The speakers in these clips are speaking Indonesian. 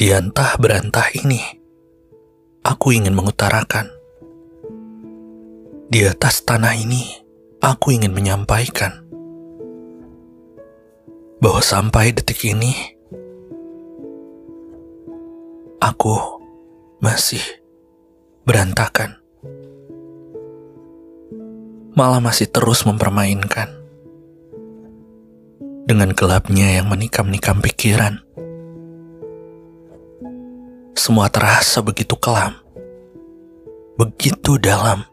Di antah berantah ini, aku ingin mengutarakan. Di atas tanah ini, aku ingin menyampaikan bahwa sampai detik ini, aku masih berantakan. Malah masih terus mempermainkan dengan gelapnya yang menikam-nikam pikiran semua terasa begitu kelam, begitu dalam.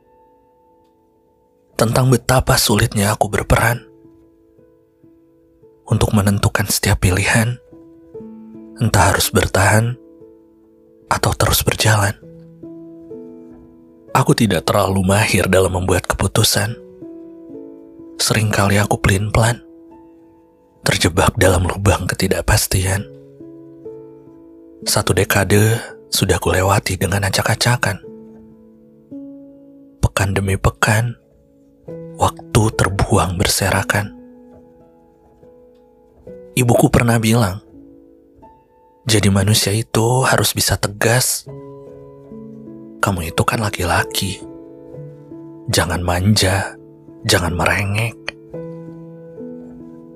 Tentang betapa sulitnya aku berperan untuk menentukan setiap pilihan, entah harus bertahan atau terus berjalan. Aku tidak terlalu mahir dalam membuat keputusan. Seringkali aku pelin-pelan, terjebak dalam lubang ketidakpastian. Satu dekade sudah kulewati dengan acak-acakan. Pekan demi pekan, waktu terbuang berserakan. Ibuku pernah bilang, jadi manusia itu harus bisa tegas. Kamu itu kan laki-laki. Jangan manja, jangan merengek.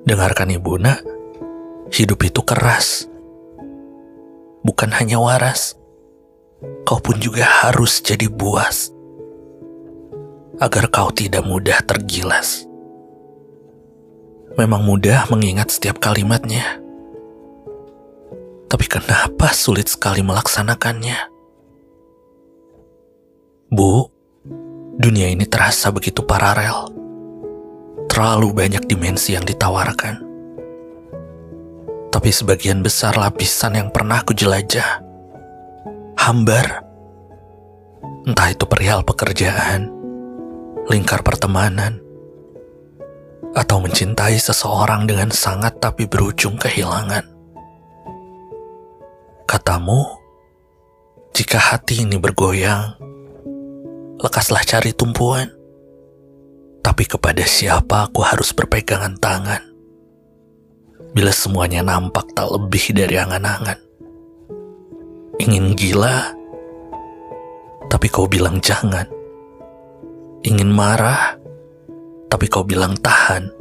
Dengarkan ibu nak, hidup itu keras bukan hanya waras, kau pun juga harus jadi buas agar kau tidak mudah tergilas. Memang mudah mengingat setiap kalimatnya, tapi kenapa sulit sekali melaksanakannya? Bu, dunia ini terasa begitu paralel. Terlalu banyak dimensi yang ditawarkan tapi sebagian besar lapisan yang pernah aku jelajah hambar. Entah itu perihal pekerjaan, lingkar pertemanan, atau mencintai seseorang dengan sangat tapi berujung kehilangan. Katamu, jika hati ini bergoyang, lekaslah cari tumpuan. Tapi kepada siapa aku harus berpegangan tangan? Bila semuanya nampak tak lebih dari angan-angan. Ingin gila, tapi kau bilang jangan. Ingin marah, tapi kau bilang tahan.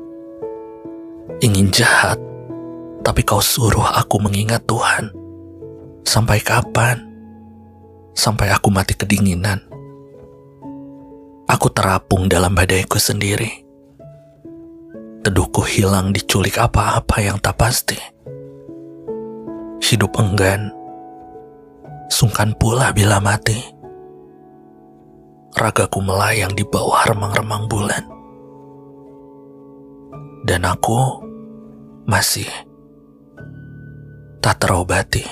Ingin jahat, tapi kau suruh aku mengingat Tuhan. Sampai kapan? Sampai aku mati kedinginan. Aku terapung dalam badaiku sendiri Teduhku hilang diculik apa-apa yang tak pasti. Hidup enggan, sungkan pula bila mati. Ragaku melayang di bawah remang-remang bulan. Dan aku masih tak terobati.